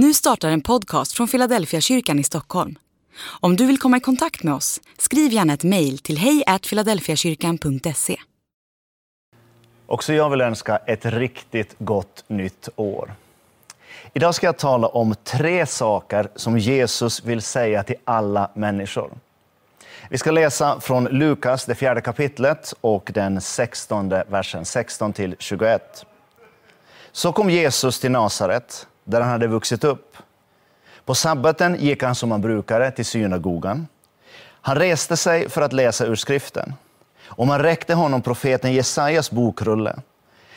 Nu startar en podcast från Philadelphia kyrkan i Stockholm. Om du vill komma i kontakt med oss, skriv gärna ett mejl till hejfiladelfiakyrkan.se. Också jag vill önska ett riktigt gott nytt år. Idag ska jag tala om tre saker som Jesus vill säga till alla människor. Vi ska läsa från Lukas, det fjärde kapitlet och den sextonde versen, 16 till 21. Så kom Jesus till Nasaret, där han hade vuxit upp. På sabbaten gick han som han brukade till synagogan. Han reste sig för att läsa ur skriften och man räckte honom profeten Jesajas bokrulle.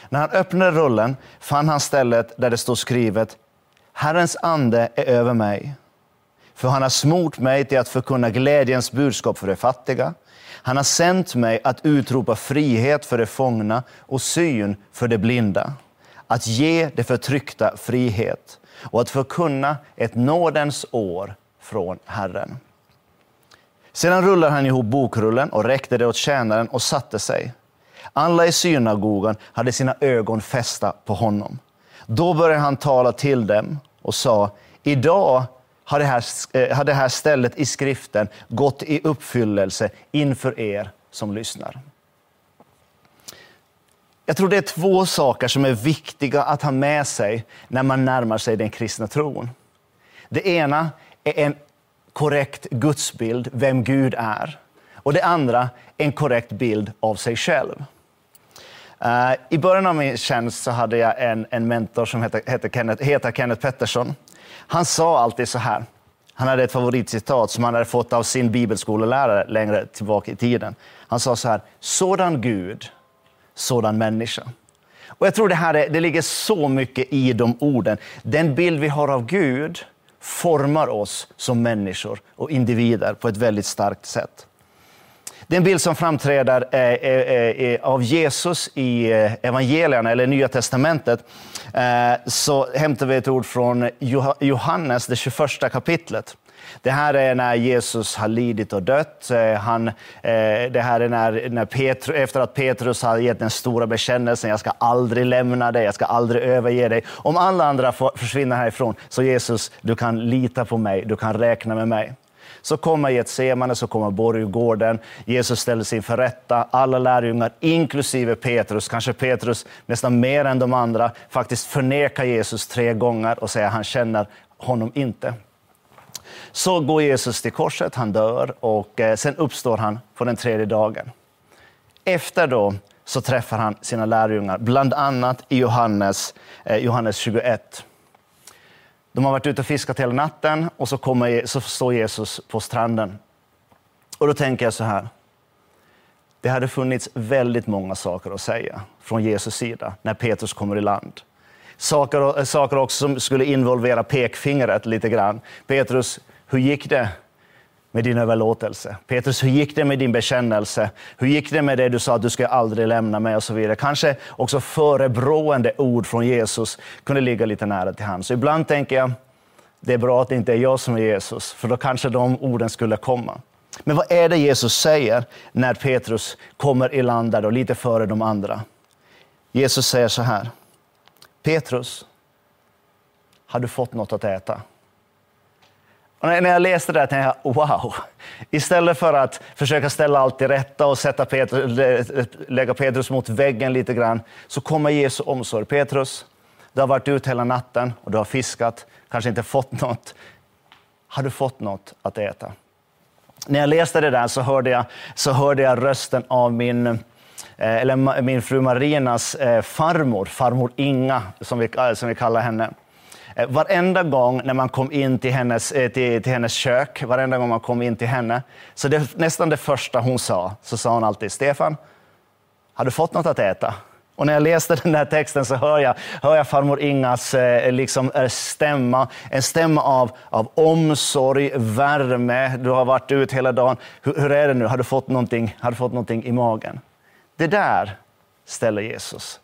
När han öppnade rullen fann han stället där det stod skrivet Herrens ande är över mig, för han har smort mig till att förkunna glädjens budskap för de fattiga. Han har sänt mig att utropa frihet för de fångna och syn för de blinda, att ge de förtryckta frihet och att förkunna ett nådens år från Herren. Sedan rullade han ihop bokrullen och räckte det åt tjänaren och satte sig. Alla i synagogan hade sina ögon fästa på honom. Då började han tala till dem och sa, idag har det, här, eh, har det här stället i skriften gått i uppfyllelse inför er som lyssnar. Jag tror det är två saker som är viktiga att ha med sig när man närmar sig den kristna tron. Det ena är en korrekt gudsbild, vem Gud är. Och det andra, en korrekt bild av sig själv. Uh, I början av min tjänst så hade jag en, en mentor som heter, heter, Kenneth, heter Kenneth Pettersson. Han sa alltid så här. Han hade ett favoritcitat som han hade fått av sin bibelskolelärare längre tillbaka i tiden. Han sa så här, sådan Gud, sådan människa. Och jag tror det, här är, det ligger så mycket i de orden. Den bild vi har av Gud formar oss som människor och individer på ett väldigt starkt sätt. Den bild som framträder eh, eh, eh, av Jesus i eh, evangelierna, eller Nya Testamentet. Eh, så hämtar vi ett ord från Johannes, det 21 kapitlet. Det här är när Jesus har lidit och dött. Eh, han, eh, det här är när, när Petru, efter att Petrus har gett den stora bekännelsen, jag ska aldrig lämna dig, jag ska aldrig överge dig. Om alla andra försvinner härifrån, så Jesus, du kan lita på mig, du kan räkna med mig. Så kommer Getsemane, så kommer borggården. Jesus ställer sig inför rätta. Alla lärjungar, inklusive Petrus, kanske Petrus nästan mer än de andra, faktiskt förnekar Jesus tre gånger och säger att han känner honom inte. Så går Jesus till korset, han dör och eh, sen uppstår han på den tredje dagen. Efter då så träffar han sina lärjungar, bland annat i Johannes, eh, Johannes 21. De har varit ute och fiskat hela natten och så, kommer, så står Jesus på stranden. Och då tänker jag så här. Det hade funnits väldigt många saker att säga från Jesus sida när Petrus kommer i land. Saker, saker också som skulle involvera pekfingret lite grann. Petrus, hur gick det med din överlåtelse? Petrus, hur gick det med din bekännelse? Hur gick det med det du sa att du ska aldrig lämna mig och så vidare? Kanske också förebrående ord från Jesus kunde ligga lite nära till hands. Så ibland tänker jag, det är bra att det inte är jag som är Jesus, för då kanske de orden skulle komma. Men vad är det Jesus säger när Petrus kommer i land där, lite före de andra? Jesus säger så här. Petrus, har du fått något att äta? Och när jag läste det tänkte jag, wow! Istället för att försöka ställa allt till rätta och sätta Petrus, lägga Petrus mot väggen lite grann, så kommer Jesu omsorg. Petrus, du har varit ute hela natten och du har fiskat, kanske inte fått något. Har du fått något att äta? När jag läste det där så hörde jag, så hörde jag rösten av min, Eh, eller min fru Marinas eh, farmor, farmor Inga, som vi, eh, som vi kallar henne. Varenda gång när man kom in till hennes, till, till hennes kök, varenda gång man kom in till henne, så det, nästan det första hon sa, så sa hon alltid Stefan, har du fått något att äta? Och när jag läste den här texten så hör jag, hör jag farmor Ingas eh, liksom, stämma, en stämma av, av omsorg, värme. Du har varit ute hela dagen. Hur, hur, är det nu? Har du, fått någonting, har du fått någonting i magen? Det där ställer Jesus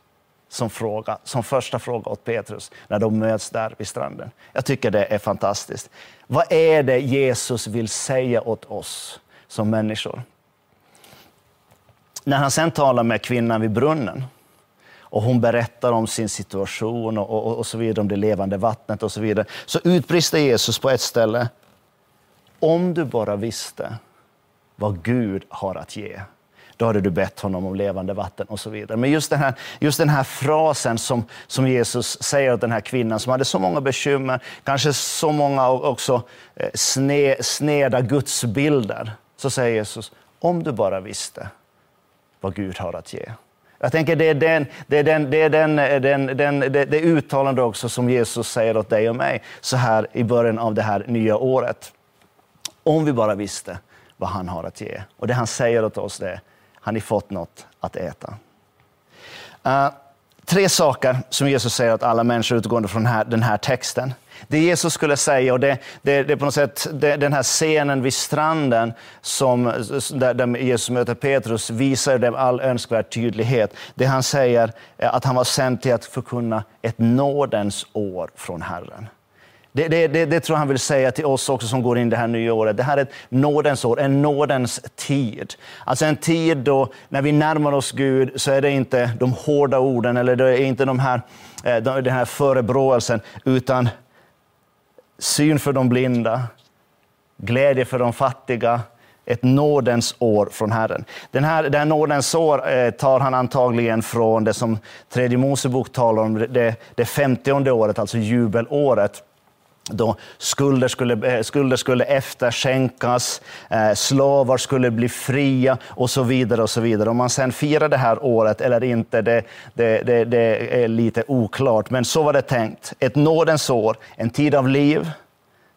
som, fråga, som första fråga åt Petrus när de möts där vid stranden. Jag tycker det är fantastiskt. Vad är det Jesus vill säga åt oss som människor? När han sen talar med kvinnan vid brunnen och hon berättar om sin situation och, och, och så vidare, om det levande vattnet och så vidare. Så utbrister Jesus på ett ställe, om du bara visste vad Gud har att ge, då hade du bett honom om levande vatten och så vidare. Men just den här, just den här frasen som, som Jesus säger åt den här kvinnan som hade så många bekymmer, kanske så många också eh, sne, sneda gudsbilder, så säger Jesus, om du bara visste vad Gud har att ge. Jag tänker det är, den, det, är den, det, är den, eh, den, den, det, det uttalande också som Jesus säger åt dig och mig så här i början av det här nya året. Om vi bara visste vad han har att ge. Och det han säger åt oss är, har ni fått något att äta? Uh, tre saker som Jesus säger att alla människor utgående från den här, den här texten. Det Jesus skulle säga, och det, det, det är på något sätt det, den här scenen vid stranden som, där, där Jesus möter Petrus visar det med all önskvärd tydlighet. Det han säger är att han var sänd till att förkunna ett nådens år från Herren. Det, det, det, det, tror jag han vill säga till oss också som går in det här nya året. Det här är ett nådens år, en nådens tid. Alltså en tid då när vi närmar oss Gud så är det inte de hårda orden eller det är inte de här, eh, den här förebråelsen, utan syn för de blinda, glädje för de fattiga, ett nådens år från Herren. Den här, det här nådens år eh, tar han antagligen från det som tredje Mosebok talar om, det, det femtionde året, alltså jubelåret då skulder skulle, eh, skulder skulle efterskänkas, eh, slavar skulle bli fria och så vidare. och så vidare. Om man sen firar det här året eller inte, det, det, det, det är lite oklart. Men så var det tänkt. Ett nådens år, en tid av liv,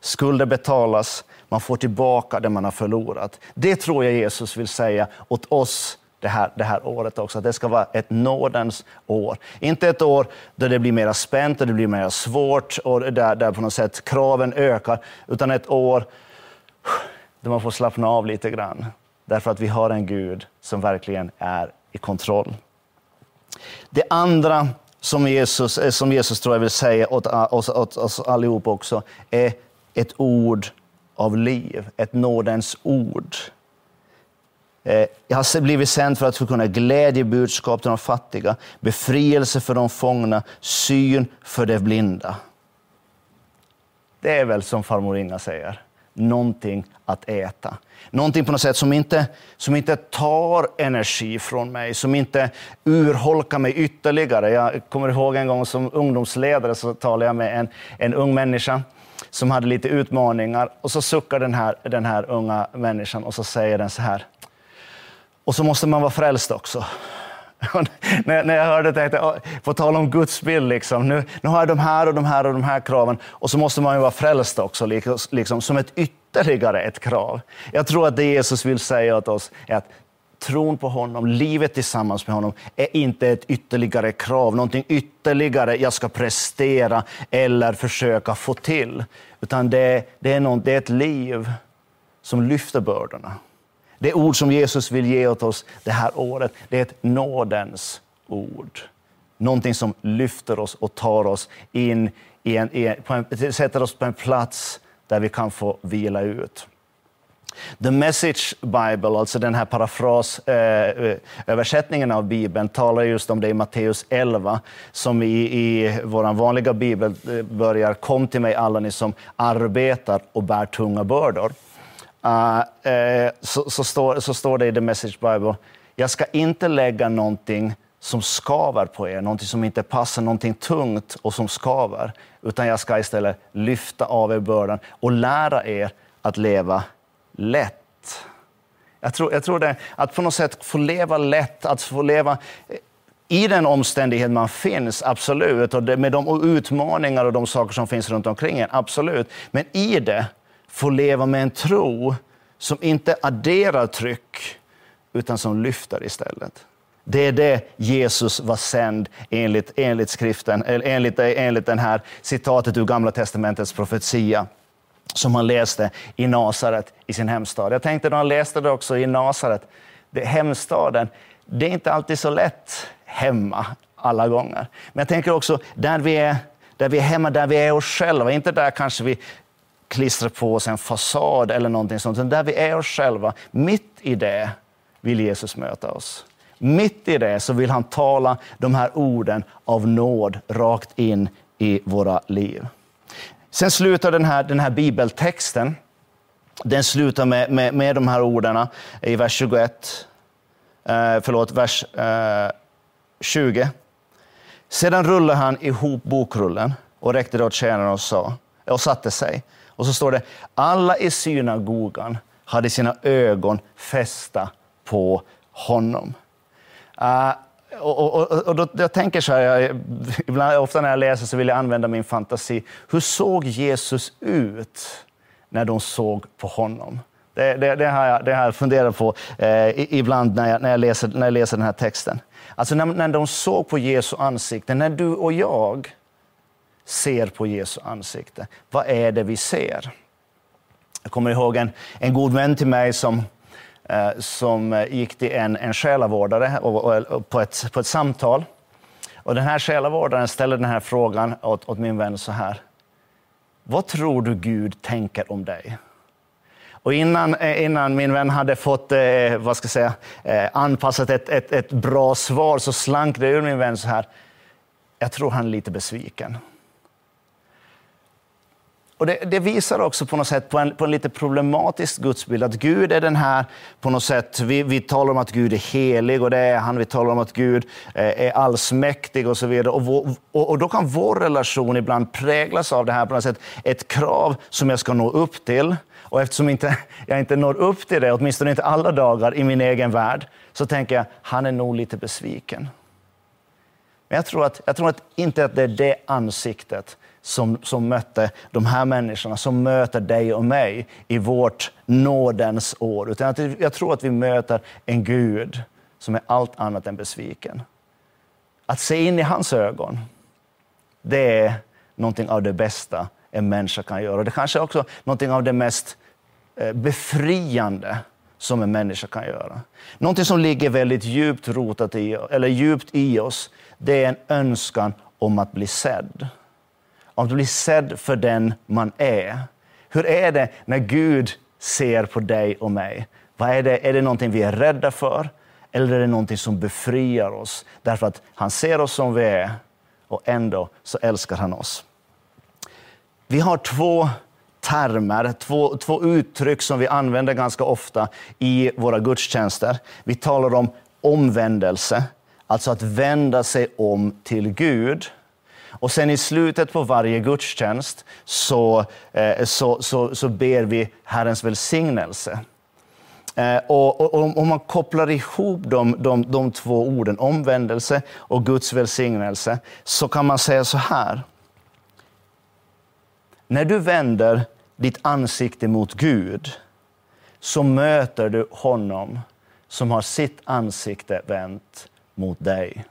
skulder betalas, man får tillbaka det man har förlorat. Det tror jag Jesus vill säga åt oss det här, det här året också. Att det ska vara ett nådens år. Inte ett år där det blir mer spänt och det blir mer svårt och där, där på något sätt kraven ökar, utan ett år där man får slappna av lite grann. Därför att vi har en Gud som verkligen är i kontroll. Det andra som Jesus, eh, som Jesus tror jag vill säga åt eh, oss, åt oss allihop också, är ett ord av liv, ett nådens ord. Eh, jag har blivit sänd för att förkunna glädjebudskap till de fattiga, befrielse för de fångna, syn för de blinda. Det är väl som farmor Inga säger, någonting att äta. Någonting på något sätt som inte, som inte tar energi från mig, som inte urholkar mig ytterligare. Jag kommer ihåg en gång som ungdomsledare så talade jag med en, en ung människa som hade lite utmaningar och så suckar den här, den här unga människan och så säger den så här. Och så måste man vara frälst också. när, jag hörde det tänkte jag, på tal om Guds bild, liksom, nu, nu har jag de här och de här och de här kraven och så måste man ju vara frälst också, liksom, liksom, som ett ytterligare ett krav. Jag tror att det Jesus vill säga åt oss är att tron på honom, livet tillsammans med honom, är inte ett ytterligare krav, någonting ytterligare jag ska prestera eller försöka få till. Utan det, det, är, någon, det är ett liv som lyfter bördorna. Det ord som Jesus vill ge åt oss det här året, det är ett nådens ord. Någonting som lyfter oss och tar oss in, i en, i en, sätter oss på en plats där vi kan få vila ut. The Message Bible, alltså den här parafrasöversättningen eh, eh av Bibeln, talar just om det i Matteus 11, som i, i vår vanliga bibel eh, börjar Kom till mig alla ni som arbetar och bär tunga bördor. Uh, så, så, står, så står det i The Message Bible, jag ska inte lägga någonting som skaver på er, någonting som inte passar, någonting tungt och som skaver, utan jag ska istället lyfta av er bördan och lära er att leva lätt. Jag tror, jag tror det, att på något sätt få leva lätt, att få leva eh, i den omständighet man finns, absolut, och det, med de utmaningar och de saker som finns runt omkring en, absolut. Men i det får leva med en tro som inte adderar tryck, utan som lyfter istället. Det är det Jesus var sänd enligt, enligt skriften, enligt, enligt den här citatet ur Gamla testamentets profetia som han läste i Nasaret i sin hemstad. Jag tänkte när han läste det också i Nasaret, det, hemstaden, det är inte alltid så lätt hemma alla gånger. Men jag tänker också där vi är, där vi är hemma, där vi är oss själva, inte där kanske vi klistra på oss en fasad eller någonting sånt, utan där vi är oss själva, mitt i det vill Jesus möta oss. mitt i det så vill han tala de här orden av nåd rakt in i våra liv. Sen slutar den här, den här bibeltexten den slutar med, med, med de här orden i vers 21, eh, förlåt, vers eh, 20. Sedan rullade han ihop bokrullen och räckte det åt tjänaren och, sa, och satte sig. Och så står det, alla i synagogan hade sina ögon fästa på honom. Uh, och, och, och, då, jag tänker så här, jag, ibland, ofta när jag läser så vill jag använda min fantasi. Hur såg Jesus ut när de såg på honom? Det, det, det, har, jag, det har jag funderat på eh, ibland när jag, när, jag läser, när jag läser den här texten. Alltså när, när de såg på Jesu ansikte, när du och jag ser på Jesu ansikte, vad är det vi ser? Jag kommer ihåg en, en god vän till mig som, eh, som eh, gick till en, en själavårdare och, och, och på, ett, på ett samtal. Och den här själavårdaren ställde den här frågan åt, åt min vän så här. Vad tror du Gud tänker om dig? Och innan, eh, innan min vän hade fått eh, vad ska jag säga, eh, anpassat ett, ett, ett bra svar så slank det ur min vän så här. Jag tror han är lite besviken. Och det, det, visar också på något sätt på en, på en lite problematisk gudsbild, att Gud är den här, på något sätt, vi, vi talar om att Gud är helig och det är han, vi talar om att Gud eh, är allsmäktig och så vidare. Och, vår, och, och, då kan vår relation ibland präglas av det här på något sätt, ett krav som jag ska nå upp till. Och eftersom inte, jag inte når upp till det, åtminstone inte alla dagar i min egen värld, så tänker jag, han är nog lite besviken. Men jag tror, att, jag tror att inte att det är det ansiktet som, som mötte de här människorna, som möter dig och mig i vårt nådens år. Utan att jag tror att vi möter en Gud som är allt annat än besviken. Att se in i hans ögon, det är någonting av det bästa en människa kan göra. Det kanske också är någonting av det mest eh, befriande som en människa kan göra. Någonting som ligger väldigt djupt rotat i, eller djupt i oss, det är en önskan om att bli sedd att bli sedd för den man är. Hur är det när Gud ser på dig och mig? Vad är, det? är det någonting vi är rädda för? Eller är det någonting som befriar oss? Därför att han ser oss som vi är och ändå så älskar han oss. Vi har två termer, två, två uttryck som vi använder ganska ofta i våra gudstjänster. Vi talar om omvändelse, alltså att vända sig om till Gud. Och sen i slutet på varje gudstjänst så, eh, så, så, så ber vi Herrens välsignelse. Eh, och, och, om man kopplar ihop de, de, de två orden, omvändelse och Guds välsignelse, så kan man säga så här. När du vänder ditt ansikte mot Gud så möter du honom som har sitt ansikte vänt mot dig.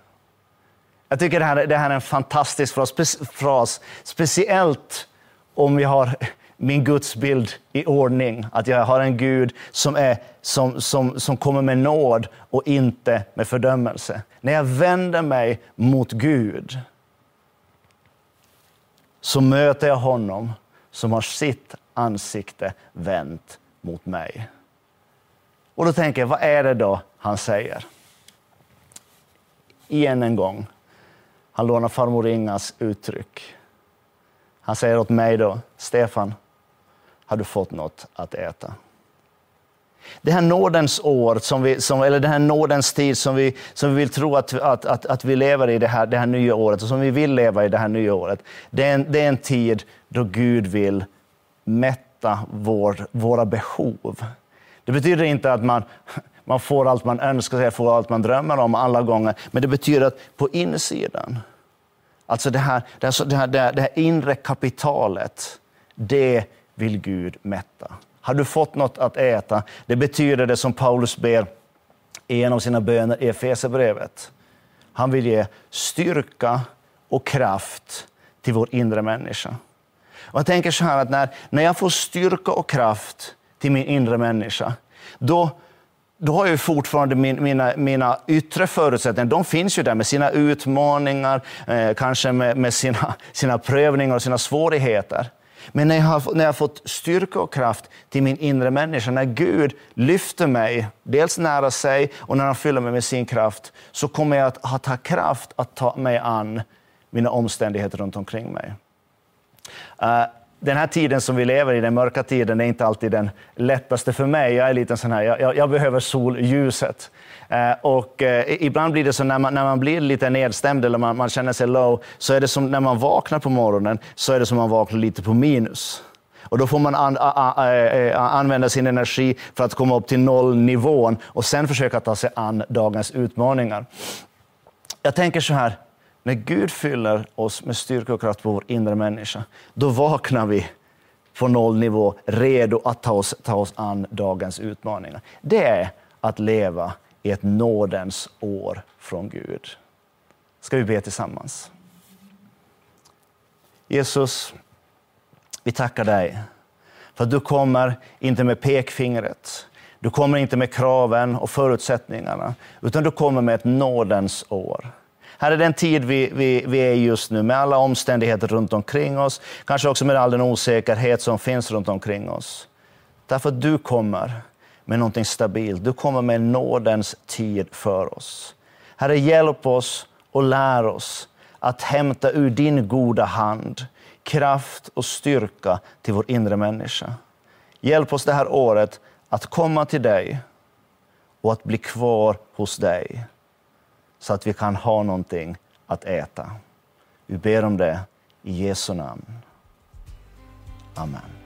Jag tycker det här, det här är en fantastisk fras, fras, speciellt om vi har min gudsbild i ordning. Att jag har en Gud som, är, som, som, som kommer med nåd och inte med fördömelse. När jag vänder mig mot Gud så möter jag honom som har sitt ansikte vänt mot mig. Och då tänker jag, vad är det då han säger? Igen en gång, han lånar farmor Ingas uttryck. Han säger åt mig då, Stefan, har du fått något att äta? Det här nådens år, som vi, som, eller den här nådens tid som vi, som vi vill tro att, att, att, att vi lever i det här, det här nya året och som vi vill leva i det här nya året. Det är en, det är en tid då Gud vill mätta vår, våra behov. Det betyder inte att man, man får allt man önskar sig, får allt man drömmer om alla gånger. Men det betyder att på insidan, alltså det här, det här, det här, det här inre kapitalet, det vill Gud mätta. Har du fått något att äta? Det betyder det som Paulus ber i en av sina böner i Efesierbrevet. Han vill ge styrka och kraft till vår inre människa. Och jag tänker så här att när, när jag får styrka och kraft till min inre människa, då, då har jag fortfarande min, mina, mina yttre förutsättningar. De finns ju där med sina utmaningar, eh, kanske med, med, sina, sina prövningar och sina svårigheter. Men när jag, har, när jag har fått styrka och kraft till min inre människa, när Gud lyfter mig, dels nära sig och när han fyller mig med sin kraft, så kommer jag att ha kraft att ta mig an mina omständigheter runt omkring mig. Uh, den här tiden som vi lever i, den mörka tiden, är inte alltid den lättaste för mig. Jag är lite sån här, jag, jag behöver solljuset. Eh, och eh, ibland blir det så när man, när man blir lite nedstämd eller man, man känner sig low, så är det som när man vaknar på morgonen, så är det som man vaknar lite på minus. Och då får man an, a, a, a, eh, använda sin energi för att komma upp till nollnivån och sen försöka ta sig an dagens utmaningar. Jag tänker så här, när Gud fyller oss med styrka och kraft på vår inre människa, då vaknar vi på nollnivå, redo att ta oss, ta oss an dagens utmaningar. Det är att leva i ett nådens år från Gud. Ska vi be tillsammans? Jesus, vi tackar dig för att du kommer inte med pekfingret. Du kommer inte med kraven och förutsättningarna, utan du kommer med ett nådens år. Här är den tid vi, vi, vi är just nu, med alla omständigheter runt omkring oss, kanske också med all den osäkerhet som finns runt omkring oss. Därför att du kommer med någonting stabilt. Du kommer med nådens tid för oss. Herre, hjälp oss och lär oss att hämta ur din goda hand kraft och styrka till vår inre människa. Hjälp oss det här året att komma till dig och att bli kvar hos dig så att vi kan ha någonting att äta. Vi ber om det i Jesu namn. Amen.